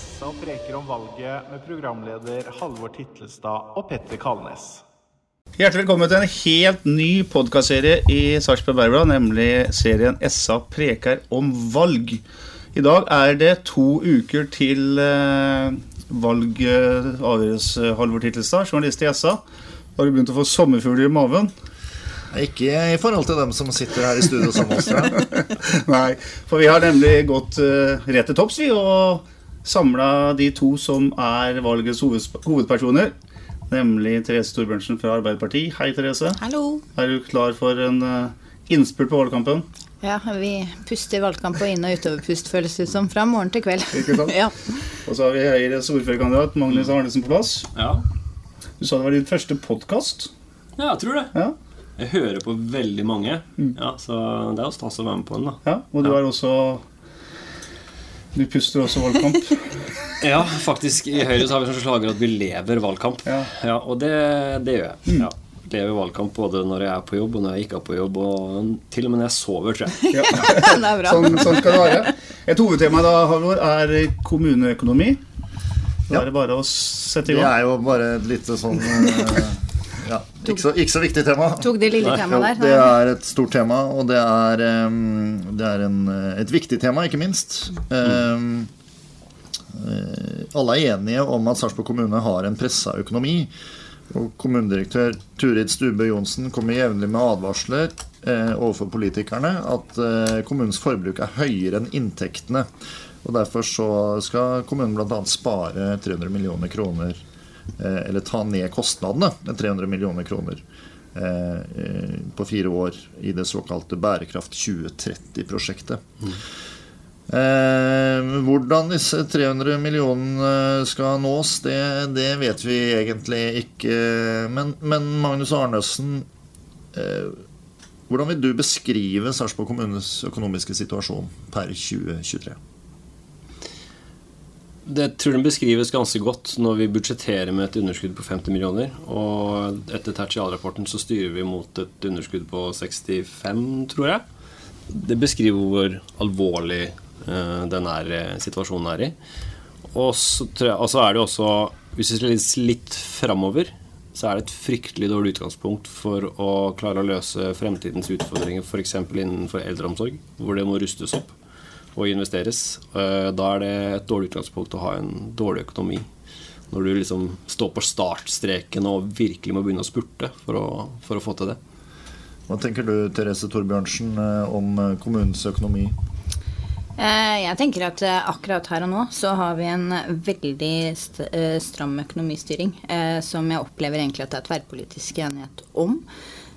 SA preker om valget med programleder Halvor Titlestad og Petter Kalnes. Hjertelig velkommen til en helt ny podkastserie i Sarpsborg Bergblad, nemlig serien SA preker om valg. I dag er det to uker til eh, valget avgjøres, eh, Halvor Titlestad, journalist i SA. Har du begynt å få sommerfugler i maven? Ikke i forhold til dem som sitter her i studio sammen med oss. Nei, for vi har nemlig gått uh, rett til topps, vi, og samla de to som er valgets hovedpersoner. Nemlig Therese Torbjørnsen fra Arbeiderpartiet. Hei, Therese. Hallo. Er du klar for en eh, innspurt på valgkampen? Ja, vi puster valgkamp og inn- og utoverpust, føles det som, fra morgen til kveld. Ikke sant? ja. Og så har vi Høyres ordførerkandidat Magnus Arnesen på plass. Ja. Du sa det var din første podkast. ja, jeg tror det. Ja. Jeg hører på veldig mange, ja, så det er jo stas å være med på den. da ja. Og du Ja. er også Du puster også valgkamp. Ja, faktisk I Høyre så har vi som slager at vi lever valgkamp. Ja. og det, det gjør jeg. Ja. Lever valgkamp både når jeg er på jobb og når jeg ikke er på jobb, og til og med når jeg sover, tror jeg. Ja. det er bra. Sånn, sånn skal det være. Et hovedtema da, Halvor, er kommuneøkonomi. Da Ja. er det bare å sette i Det gang. er jo bare et lite sånn eh, ja, ikke, så, ikke så viktig tema. Tok det lille temaet der. det er et stort tema, og det er, det er en, eh, et viktig tema, ikke minst. Em, eh, alle er enige om at Sarpsborg kommune har en pressa økonomi. Og kommunedirektør Turid Stube Johnsen kommer jevnlig med advarsler eh, overfor politikerne at eh, kommunens forbruk er høyere enn inntektene. Og Derfor så skal kommunen bl.a. spare 300 millioner kroner eller ta ned kostnadene med 300 millioner kroner eh, eh, på fire år i det såkalte Bærekraft 2030-prosjektet. Eh, hvordan disse 300 millionene skal nås, det, det vet vi egentlig ikke. Men, men Magnus Arnesen, eh, hvordan vil du beskrive Sarpsborg kommunes økonomiske situasjon per 2023? Det tror den beskrives ganske godt når vi budsjetterer med et underskudd på 50 millioner. Og etter tertialrapporten så styrer vi mot et underskudd på 65, tror jeg. Det beskriver hvor alvorlig uh, den er, eh, situasjonen er i. Og så, er det også, hvis vi ser litt, litt framover, så er det et fryktelig dårlig utgangspunkt for å klare å løse fremtidens utfordringer, f.eks. innenfor eldreomsorg, hvor det må rustes opp og investeres. Eh, Da er det et dårlig utgangspunkt å ha en dårlig økonomi. Når du liksom står på startstreken og virkelig må begynne å spurte for å, for å få til det. Hva tenker du, Therese Torbjørnsen, eh, om eh, kommunens økonomi? Eh, Jeg tenker at akkurat her og nå så har vi en veldig stram økonomistyring, eh, som jeg opplever egentlig at det er tverrpolitisk enighet om.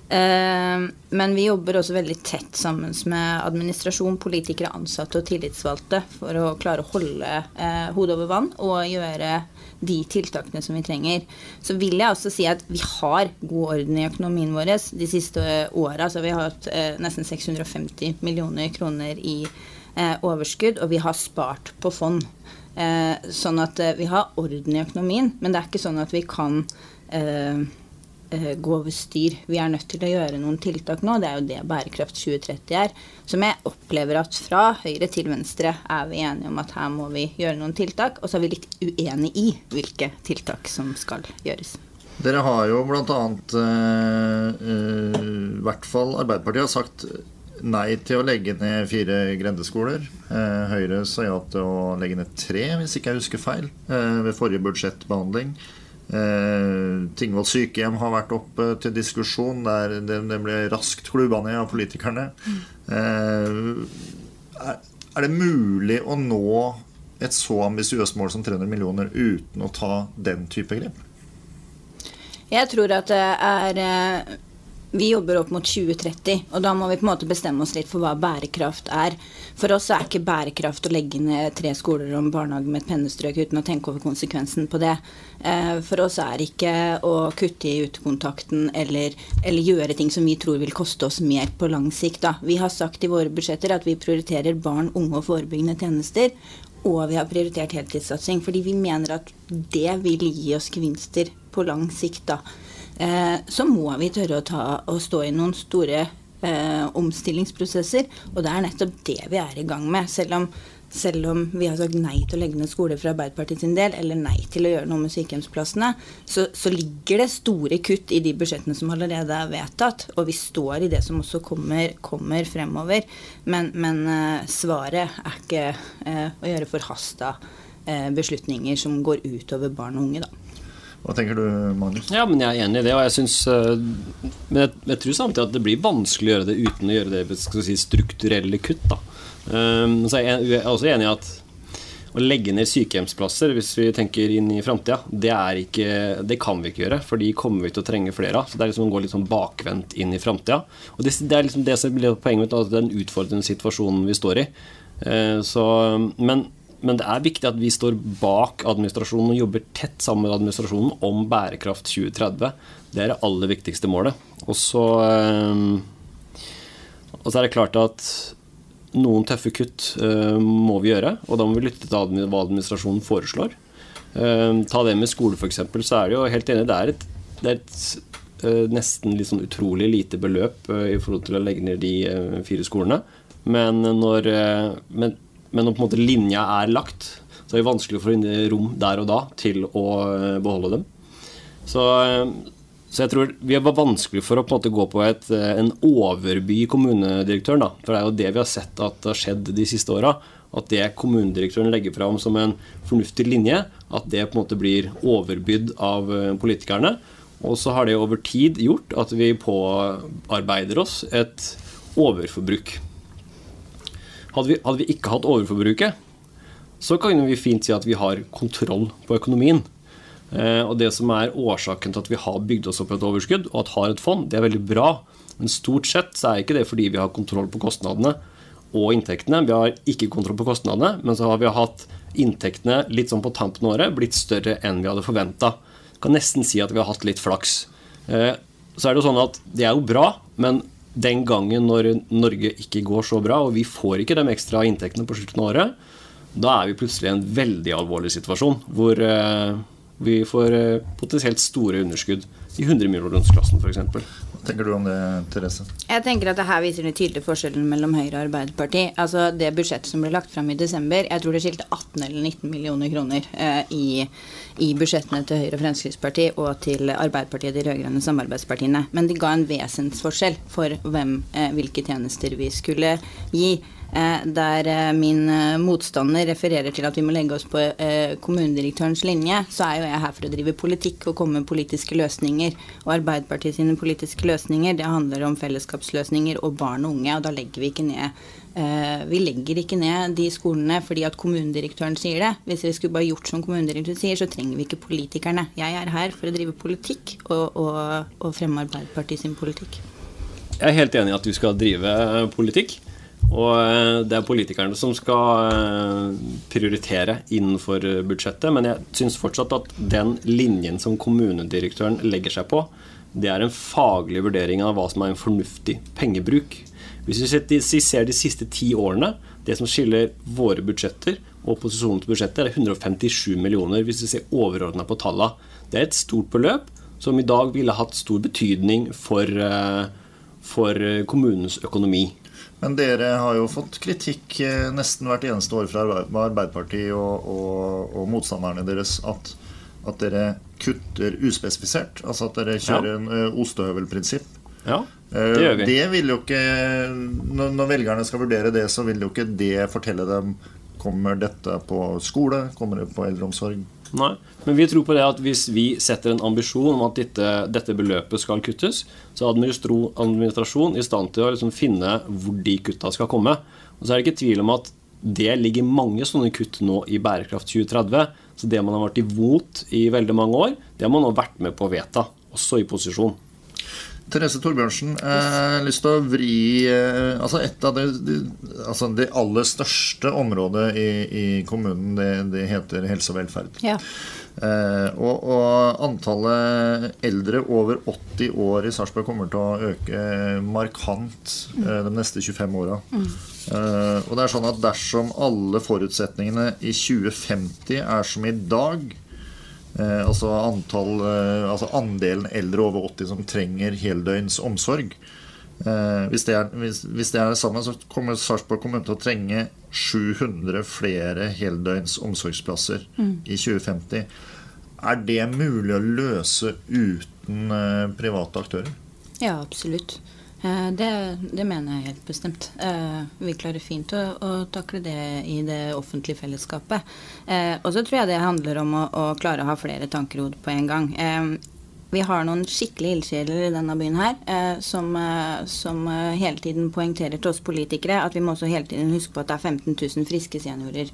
Eh, Men vi jobber også veldig tett sammen med administrasjon, politikere, ansatte og tillitsvalgte for å klare å holde eh, hodet over vann og gjøre de tiltakene som vi trenger. Så vil jeg også si at vi har god orden i økonomien vår de siste åra. Så vi har hatt eh, nesten 650 millioner kroner i overskudd, og vi har spart på fond. Sånn at vi har orden i økonomien, men det er ikke sånn at vi kan gå over styr. Vi er nødt til å gjøre noen tiltak nå. Det er jo det Bærekraft 2030 er. Som jeg opplever at fra høyre til venstre er vi enige om at her må vi gjøre noen tiltak. Og så er vi litt uenige i hvilke tiltak som skal gjøres. Dere har jo bl.a. Eh, eh, i hvert fall Arbeiderpartiet har sagt nei til å legge ned fire grendeskoler. Eh, Høyre sa ja til å legge ned tre, hvis ikke jeg husker feil, eh, ved forrige budsjettbehandling. Eh, Tingvoll sykehjem har vært oppe til diskusjon. Der det, det ble raskt klubba ned av politikerne. Eh, er, er det mulig å nå et så ambisiøst mål som 300 millioner uten å ta den type grep? Jeg tror at det er eh, Vi jobber opp mot 2030, og da må vi på en måte bestemme oss litt for hva bærekraft er. For oss er ikke bærekraft å legge ned tre skoler og en barnehage med et pennestrøk uten å tenke over konsekvensen på det. Eh, For oss er ikke å kutte i utekontakten eller, eller gjøre ting som vi tror vil koste oss mer på lang sikt. Da. Vi har sagt i våre budsjetter at vi prioriterer barn, unge og forebyggende tjenester. Og vi har prioritert heltidssatsing, fordi vi mener at det vil gi oss gevinster på lang sikt. da. Eh, så må vi tørre å, ta, å stå i noen store eh, omstillingsprosesser. Og det er nettopp det vi er i gang med. Selv om, selv om vi har sagt nei til å legge ned skoler for Arbeiderpartiet sin del, eller nei til å gjøre noe med sykehjemsplassene, så, så, ligger det store kutt i de budsjettene som allerede er vedtatt. Og vi står i det som også kommer, kommer fremover. Men, men uh, svaret er ikke eh, å gjøre forhasta eh, beslutninger som går utover barn og unge, da. Hva tenker du, Magnus? Ja, men Jeg er enig i det. og jeg synes, Men jeg, jeg, tror samtidig at det blir vanskelig å gjøre det uten å gjøre det si, strukturelle kutt. da. Um, så jeg, er også enig i at å legge ned sykehjemsplasser hvis vi tenker inn i framtida, det, det, kan vi ikke gjøre. For de kommer vi til å trenge flere av. Så det er liksom å gå litt sånn bakvendt inn i framtida. Det, det, er liksom det som blir poenget mitt, altså den utfordrende situasjonen vi står i. Uh, så, men, men, det er viktig at vi står bak administrasjonen og jobber tett sammen med administrasjonen om bærekraft 2030. Det er det aller viktigste målet. Og så, um, og så er det klart at noen tøffe kutt uh, må vi gjøre, og da må vi lytte til hva administrasjonen foreslår. Uh, ta det med skole, f.eks., så er det jo helt enig, det er et, det er et nesten litt sånn utrolig lite beløp i forhold til å legge ned de fire skolene. Men når, men, men når på en måte linja er lagt, så er det vanskelig å få inn rom der og da til å beholde dem. Så, så jeg tror vi var vanskelig for å på en måte gå på et, eh, en overby kommunedirektøren. Da. For det er jo det vi har sett at har skjedd de siste åra. At det kommunedirektøren legger fram som en fornuftig linje, at det på en måte blir overbydd av eh, politikerne. Og så har det over tid gjort at vi påarbeider oss et overforbruk. Hadde vi, hadde vi ikke hatt overforbruket, så kan vi fint si at vi har kontroll på økonomien. Eh, og Det som er årsaken til at vi har bygd oss opp et overskudd og at har et fond, det er veldig bra. Men stort sett så er ikke det fordi vi har kontroll på kostnadene og inntektene. Vi har ikke kontroll på kostnadene, men så har vi hatt inntektene litt sånn på tampen av året blitt større enn vi hadde forventa. Kan nesten si at vi har hatt litt flaks. Eh, så er det jo sånn at det er jo bra, men den gangen når Norge ikke går så bra, og vi får ikke de ekstra inntektene på slutten av året, da er vi plutselig i en veldig alvorlig situasjon hvor eh, vi får eh, potensielt store underskudd i 100 millionersklassen f.eks. Tenker du om det, Therese? Jeg tenker at det her viser den tydelige forskjellen mellom Høyre og Arbeiderpartiet. Altså Det budsjettet som ble lagt fram i desember, jeg tror det skilte 18 eller 19 millioner kroner eh, i, i, budsjettene til Høyre og Fremskrittspartiet og til Arbeiderpartiet, de rød-grønne samarbeidspartiene. Men det ga en vesensforskjell for hvem, eh, hvilke tjenester vi skulle gi. Eh, der eh, min eh, motstander refererer til at vi må legge oss på kommunedirektørens linje, så er jo jeg her for å drive politikk og komme med politiske løsninger. Og Arbeiderpartiet sine politiske løsninger det handler om fellesskapsløsninger og barn og unge. Og da legger vi ikke ned vi legger ikke ned de skolene fordi at kommunedirektøren sier det. Hvis vi skulle bare gjort som kommunedirektøren sier, så trenger vi ikke politikerne. Jeg er her for å drive politikk og, og, og fremme Arbeiderpartiet sin politikk. Jeg er helt enig i at du skal drive politikk. Og eh, det er politikerne som skal eh, prioritere innenfor budsjettet. Men jeg syns fortsatt at den linjen som kommunedirektøren legger seg på, det er en faglig vurdering av hva som er en fornuftig pengebruk. Hvis vi ser de siste ti årene, det som skiller våre budsjetter og opposisjonens budsjetter, er 157 millioner, hvis vi ser overordna på tallene. Det er et stort beløp som i dag ville hatt stor betydning for, eh, for kommunens økonomi. Men dere har jo fått kritikk eh, nesten hvert eneste år fra Arbeiderpartiet og, og, og motstanderne deres at, at, dere kutter uspesifisert. Altså at dere kjører ja. en uh, ostehøvelprinsipp. Ja, det gjør vi. Det vil jo ikke, når, når velgerne skal vurdere det, så vil jo ikke det fortelle dem Kommer dette på skole? Kommer det på eldreomsorg? Nei, men vi tror på det at hvis vi setter en ambisjon om at dette, dette beløpet skal kuttes, så er administrasjon i stand til å liksom finne hvor de kutta skal komme. Og så er det ikke tvil om at det ligger mange sånne kutt nå i Bærekraft 2030. Så det man har vært imot i veldig mange år, det har man nå vært med på å vedta, også i posisjon. Therese Torbjørnsen, har lyst til å vri eh, altså Et av de, altså det aller største området i, i kommunen, det, det, heter helse og velferd. Ja. Eh, og, og, antallet eldre over 80 år i Sarpsborg kommer til å øke markant eh, de neste 25 åra. Mm. Eh, og det er sånn at dersom alle forutsetningene i 2050 er som i dag, Eh, altså, antall, eh, altså andelen eldre over 80 som trenger heldøgns omsorg. Eh, hvis, det er, hvis, hvis det er det samme, så kommer Sarpsborg kommune til å trenge 700 flere heldøgns omsorgsplasser i 2050. Er det mulig å løse uten eh, private aktører? Ja, absolutt. Eh, Det, det mener jeg helt bestemt. Eh, Vi klarer fint å, å takle det i det offentlige fellesskapet. Eh, Og så tror jeg det handler om å, å klare å ha flere tanker i hodet på en gang. Vi har noen skikkelig ildsjeler i denne byen her som, som hele tiden poengterer til oss politikere at vi må også hele tiden huske på at det er 15 000 friske seniorer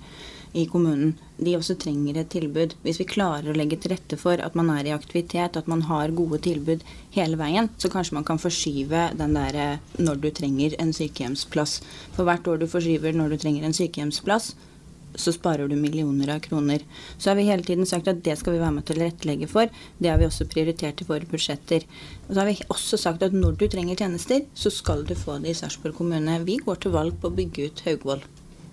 i kommunen. De også trenger et tilbud. Hvis vi klarer å legge til rette for at man er i aktivitet, at man har gode tilbud hele veien, så kanskje man kan forskyve den der eh, når du trenger en sykehjemsplass. For hvert år du forskyver når du trenger en sykehjemsplass, så sparer du millioner av kroner. Så har vi hele tiden sagt at det skal vi være med til å tilrettelegge for. Det har vi også prioritert i våre budsjetter. Og så har vi også sagt at når du trenger tjenester, så skal du få det i Sarpsborg kommune. Vi går til valg på å bygge ut Haugvoll.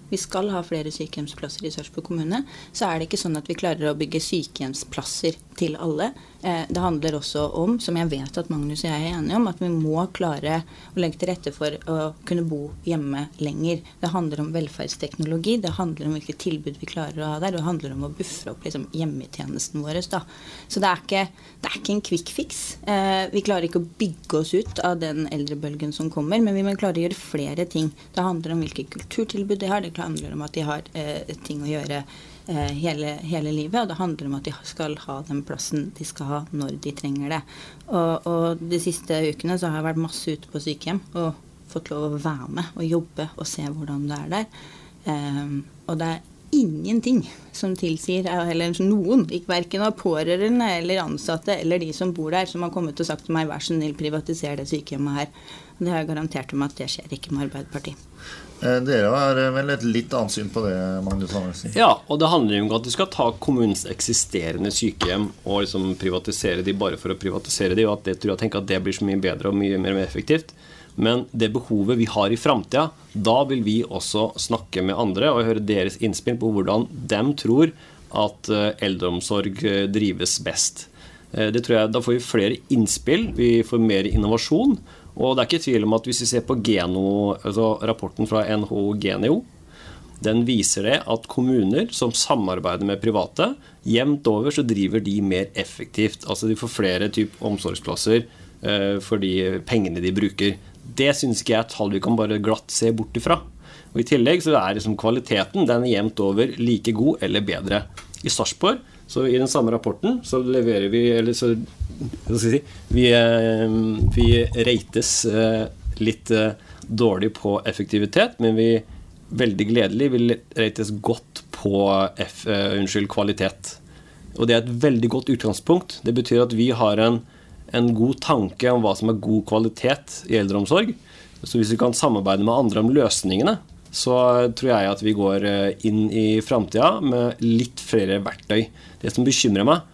Vi skal ha flere sykehjemsplasser i Sarpsborg kommune. Så er det ikke sånn at vi klarer å bygge sykehjemsplasser til alle. Eh, Det handler også om, som jeg vet at Magnus og jeg er enige om, at vi må klare å legge til rette for å kunne bo hjemme lenger. Det handler om velferdsteknologi, det handler om hvilke tilbud vi klarer å ha der. Det handler om å buffre opp liksom, hjemmetjenesten vår. Da. Så det er, ikke, det er ikke en quick fix. Eh, vi klarer ikke å bygge oss ut av den eldrebølgen som kommer, men vi må klare å gjøre flere ting. Det handler om hvilke kulturtilbud de har, det handler om at de har eh, ting å gjøre hele, hele livet. Og det handler om at de skal ha den plassen de skal ha når de trenger det. Og, og de siste ukene så har jeg vært masse ute på sykehjem og fått lov å være med og jobbe og se hvordan det er der. Ehm, og det er ingenting som tilsier, eller noen, ikke verken av pårørende eller ansatte eller de som bor der, som har kommet og sagt til meg vær så snill, privatiser det sykehjemmet her. Det har jeg garantert dem at det skjer ikke med Arbeiderpartiet. Eh, Dere har eh, vel et litt annet syn på det, Magnus Andersen? Ja, og det handler jo om at du skal ta kommunens eksisterende sykehjem og liksom privatisere de bare for å privatisere de, og at det tror jeg tenker at det blir så mye bedre og mye mer effektivt. Men det behovet vi har i framtida, da vil vi også snakke med andre og høre deres innspill på hvordan de tror at eh, eldreomsorg eh, drives best. Eh, Det tror jeg, Da får vi flere innspill, vi får mer innovasjon. Og det er ikke tvil om at hvis vi ser på Geno, altså rapporten fra NHO Genio, den viser det at kommuner som samarbeider med private, jevnt over så driver de mer effektivt. Altså de får flere type omsorgsplasser for de pengene de bruker. Det syns ikke jeg er tall vi kan bare glatt se bort ifra. Og I tillegg så er liksom kvaliteten den er jevnt over like god eller bedre. I Sarpsborg, så i den samme rapporten, så leverer vi Eller så hva skal jeg si Vi, eh, vi rates eh, litt eh, dårlig på effektivitet, men vi veldig gledelig vil rates godt på F, unnskyld, kvalitet. Og det er et veldig godt utgangspunkt. Det betyr at vi har en, en god tanke om hva som er god kvalitet i eldreomsorg. Så hvis vi kan samarbeide med andre om løsningene, så tror jeg at vi går eh, inn i framtida med litt flere verktøy. Det som bekymrer meg,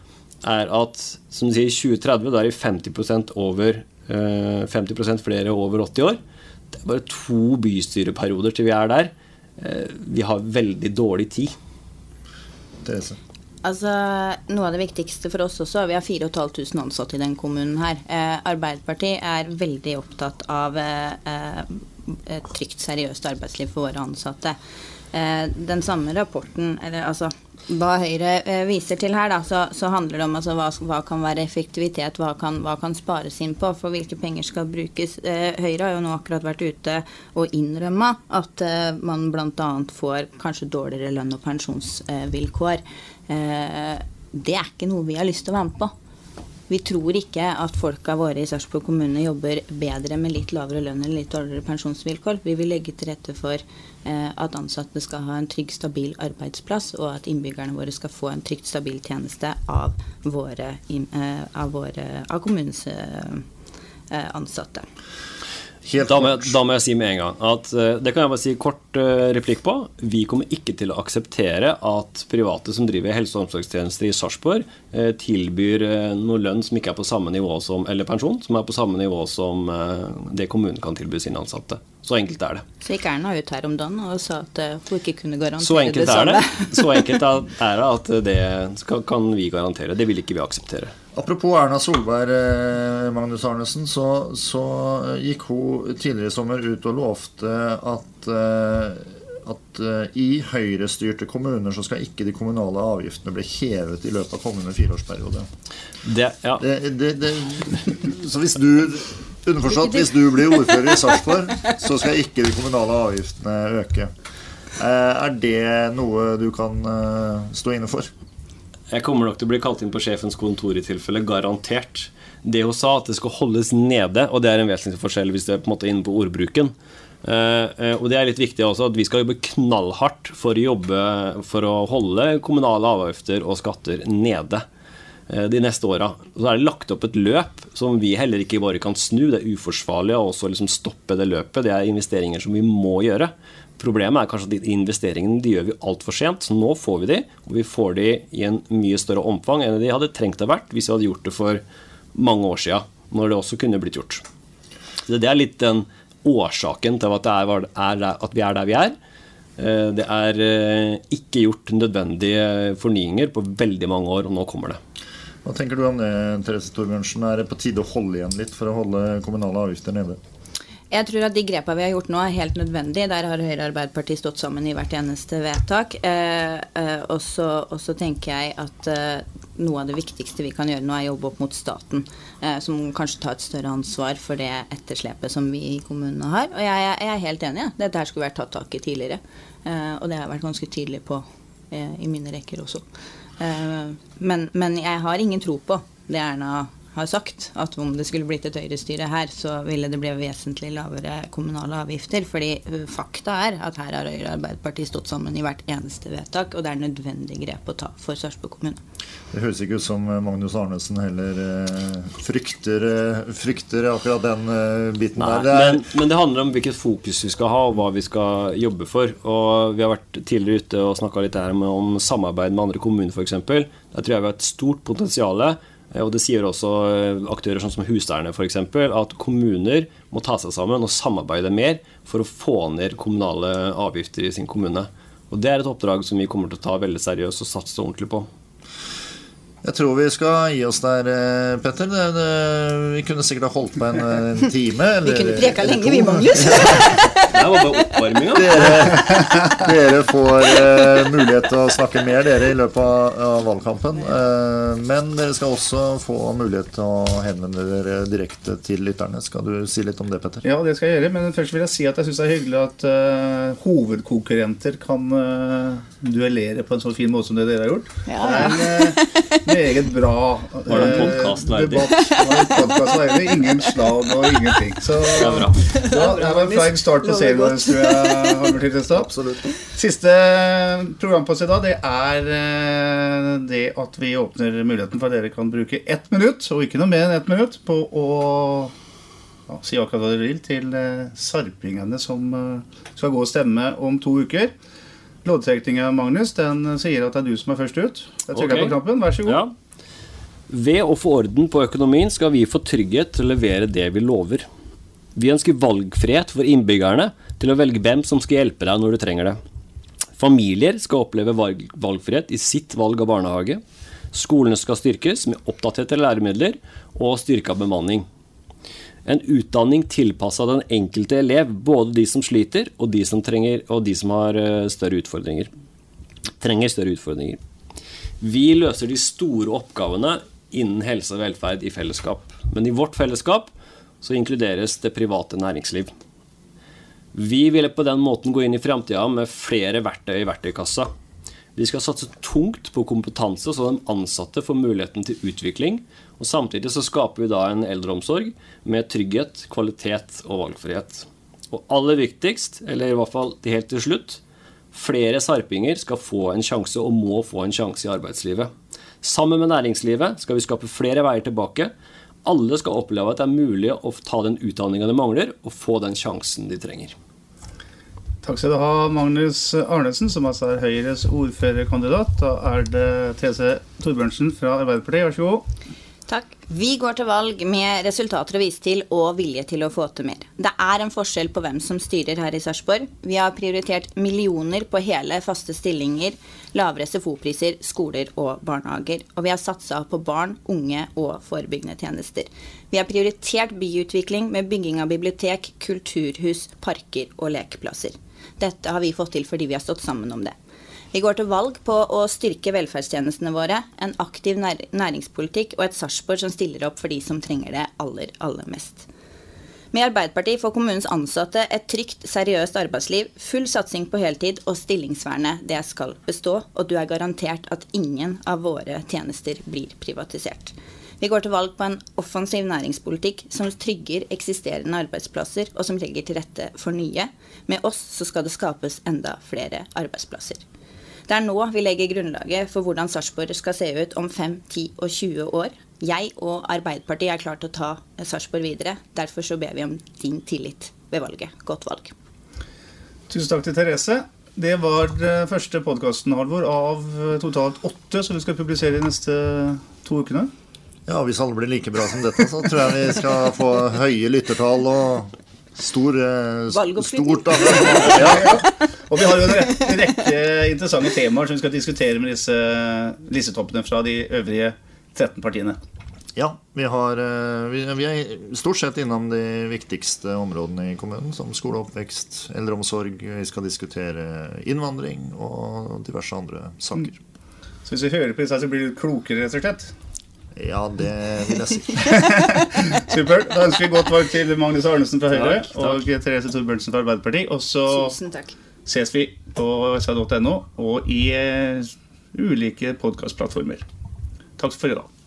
er at som du sier, 2030 da er det 50% over eh, 50% flere over 80 år. Det er bare to bystyreperioder til vi er der. Eh, Vi har veldig dårlig tid. Therese? Altså, Noe av det viktigste for oss også, vi har 4500 ansatte i den kommunen her. Eh, Arbeiderpartiet er veldig opptatt av eh, eh, et trygt, seriøst arbeidsliv for våre ansatte. Eh, den samme rapporten, eller altså hva Høyre eh, viser til her, da, så, så handler det om altså, hva, hva kan være effektivitet, hva kan, hva kan spares inn på, for hvilke penger skal brukes. Eh, Høyre har jo nå akkurat vært ute og innrømma at eh, man bl.a. får kanskje dårligere lønn og pensjonsvilkår. Eh, det er ikke noe vi har lyst til å være med på. Vi tror ikke at folka våre i Sarpsborg kommune jobber bedre med litt lavere lønn eller litt dårligere pensjonsvilkår. Vi vil legge til rette for eh, at ansatte skal ha en trygg, stabil arbeidsplass, og at innbyggerne våre skal få en trygt, stabil tjeneste av, våre, eh, av, våre, av kommunens eh, eh, ansatte. Helt Da må, jeg, da må jeg si med en gang at eh, det kan jeg bare si kort eh, replikk på. Vi kommer ikke til å akseptere at private som driver helse- og omsorgstjenester i Sarpsborg, eh, tilbyr noe lønn som ikke er på samme nivå som eller pensjon, som er på samme nivå som det kommunen kan tilby sine ansatte. Så enkelt er det. Så gikk Erna ut her om dagen og sa at hun ikke kunne garantere Så enkelt det er det. samme. Så enkelt er er det at det kan vi garantere. Det vil ikke vi akseptere. Apropos Erna Solberg, eh, Magnus Arnesen, så, så gikk hun tidligere i sommer ut og lovte at, eh, at i Høyre-styrte kommuner så skal ikke de kommunale avgiftene bli hevet i løpet av kommende fireårsperiode. Det, ja. Det, det, det, så hvis du Underforstått, hvis du blir ordfører i Sarpsborg, så skal ikke de kommunale avgiftene øke. Er det noe du kan stå inne for? Jeg kommer nok til å bli kalt inn på sjefens kontor i tilfelle, garantert. Det hun sa, at det skal holdes nede, og det er en vesentlig forskjell hvis det er på en måte inne på ordbruken. Uh, og det er litt viktig også at vi skal jobbe knallhardt for å jobbe for å holde kommunale avgifter og skatter nede. Eh, de neste åra. Så er det lagt opp et løp som vi heller ikke bare kan snu. Det er uforsvarlig å også liksom stoppe det løpet. Det er investeringer som vi må gjøre. Problemet er kanskje at de investeringene de gjør vi altfor sent. Så nå får vi de, og vi får de i en mye større omfang enn de hadde trengt å vært hvis vi hadde gjort det for mange år sia, når det også kunne blitt gjort. Så Det er litt den årsaken til at, er, er, at vi er der vi er. Eh, det er eh, ikke gjort nødvendige fornyinger på veldig mange år, og nå kommer det. Hva tenker du om det, Therese Torbjørnsen? Er det på tide å holde igjen litt for å holde kommunale avgifter nede? Jeg tror at de grepene vi har gjort nå, er helt nødvendige. Der har Høyre og Arbeiderpartiet stått sammen i hvert eneste vedtak. Eh, eh, og så tenker jeg at eh, noe av det viktigste vi kan gjøre nå, er jobbe opp mot staten. Som kanskje tar et større ansvar for det etterslepet som vi i kommunene har. Og jeg, jeg er helt enig. Ja. Dette her skulle vært tatt tak i tidligere. Og det har jeg vært ganske tydelig på i mine rekker også. Men, men, jeg har ingen tro på det Erna har sagt, at om det skulle blitt et høyrestyre her, så ville det bli vesentlig lavere kommunale avgifter. Fordi eh, fakta er at her har Høyre og Arbeiderpartiet stått sammen i hvert eneste vedtak, og det er nødvendig grep å ta for Sarpsborg kommune. Det høres ikke ut som Magnus Arnesen heller eh, frykter, frykter akkurat den biten Nei, der. Det men, men, det handler om hvilket fokus vi skal ha, og hva vi skal jobbe for. Og Vi har vært tidligere ute og snakka litt her om samarbeid med andre kommuner, f.eks. Der tror jeg vi har et stort potensial og Det sier også eh, aktører sånn som Huseierne f.eks. at kommuner må ta seg sammen og samarbeide mer for å få ned kommunale avgifter i sin kommune. Og Det er et oppdrag som vi kommer til å ta veldig seriøst og satse ordentlig på. Jeg tror vi skal gi oss der, eh, Petter. Det, det, vi kunne sikkert ha holdt på en, en time. Eller, vi kunne preka lenge, vi, Magnus. det var bare oppvarminga. Dere, dere får uh, mulighet til å snakke mer dere i løpet av, av valgkampen. Uh, men dere skal også få mulighet til å henvende dere direkte til lytterne. Skal du si litt om det, Petter? Ja, det skal jeg gjøre. Men først vil jeg si at jeg syns det er hyggelig at uh, hovedkonkurrenter kan duellere på en sånn fin måte som det dere har gjort. Ja, en meget bra Var det en eh, podkast verdig? Ingen slag og ingenting. Så det, er det var en flying start på serien hvordan tror holder til Siste program på oss i dag, det er eh, det at vi åpner muligheten for at dere kan bruke ett minutt, og ikke noe mer enn ett minutt, på å ja, si akkurat hva dere vil til eh, sarpingene som skal gå og stemme om to uker. Loddtrekninga, Magnus, den sier at det er du som er først ut. Jeg trykker okay. på knappen. Vær så god. Ja. Ved å få orden på økonomien skal vi få trygghet til å levere det vi lover. Vi ønsker valgfrihet for innbyggerne til å velge hvem som skal hjelpe deg når du trenger det. Familier skal oppleve valgfrihet i sitt valg av barnehage. Skolene skal styrkes med oppdaterte læremidler og styrka bemanning. En utdanning tilpassa den enkelte elev, både de som sliter og de som, trenger, og de som har eh, større utfordringer. Trenger større utfordringer. Vi løser de store oppgavene innen helse og velferd i fellesskap. Men i vårt fellesskap så inkluderes det private næringsliv. Vi ville på den måten gå inn i framtida med flere verktøy i verktøykassa. Vi skal satse tungt på kompetanse, så de ansatte får muligheten til utvikling og Samtidig så skaper vi da en eldreomsorg med trygghet, kvalitet og valgfrihet. Og aller viktigst, eller i hvert fall helt til slutt, flere sarpinger skal få en sjanse, og må få en sjanse i arbeidslivet. Sammen med næringslivet skal vi skape flere veier tilbake. Alle skal oppleve at det er mulig å ta den utdanninga de mangler, og få den sjansen de trenger. Takk skal du ha, Magnus Arnesen, som altså er Høyres ordførerkandidat. Da er det TC Torbjørnsen fra Arbeiderpartiet. Vær så god. Takk. Vi går til valg med resultater å vise til og vilje til å få til mer. Det er en forskjell på hvem som styrer her i Sarpsborg. Vi har prioritert millioner på hele, faste stillinger, lavere SFO-priser, skoler og barnehager. Og vi har satsa på barn, unge og forebyggende tjenester. Vi har prioritert byutvikling med bygging av bibliotek, kulturhus, parker og lekeplasser. Dette har vi fått til fordi vi har stått sammen om det. Vi går til valg på å styrke velferdstjenestene våre, en aktiv næringspolitikk og et Sarpsborg som stiller opp for de som trenger det aller, aller mest. Med Arbeiderpartiet får kommunens ansatte et trygt, seriøst arbeidsliv, full satsing på heltid og stillingsvernet det skal bestå, og du er garantert at ingen av våre tjenester blir privatisert. Vi går til valg på en offensiv næringspolitikk som trygger eksisterende arbeidsplasser, og som legger til rette for nye. Med oss så skal det skapes enda flere arbeidsplasser. Det er nå vi legger grunnlaget for hvordan Sarpsborg skal se ut om 5, 10 og 20 år. Jeg og Arbeiderpartiet er klar til å ta Sarpsborg videre. Derfor så ber vi om din tillit ved valget. Godt valg. Tusen takk til Therese. Det var første podkasten Halvor, av totalt åtte som vi skal publisere de neste to ukene. Ja, Hvis alle blir like bra som dette, så tror jeg vi skal få høye lyttertall og Stor, eh, stort ja. Og vi har jo en rekke interessante temaer som vi skal diskutere med disse listetoppene fra de øvrige 13 partiene. Ja, vi, har, eh, vi, vi, er stort sett innom de viktigste områdene i kommunen, som skole, oppvekst, eldreomsorg. Vi skal diskutere innvandring og diverse andre saker. Så hvis vi hører på disse, så blir du klokere, rett og slett? Ja, det vil jeg si. Supert. Da ønsker vi godt valg til Magnus Arnesen fra Høyre takk, takk. og Therese Thorbjørnsen fra Arbeiderpartiet. Tusen så ses vi på sa.no og i uh, ulike podkastplattformer. Takk for i dag.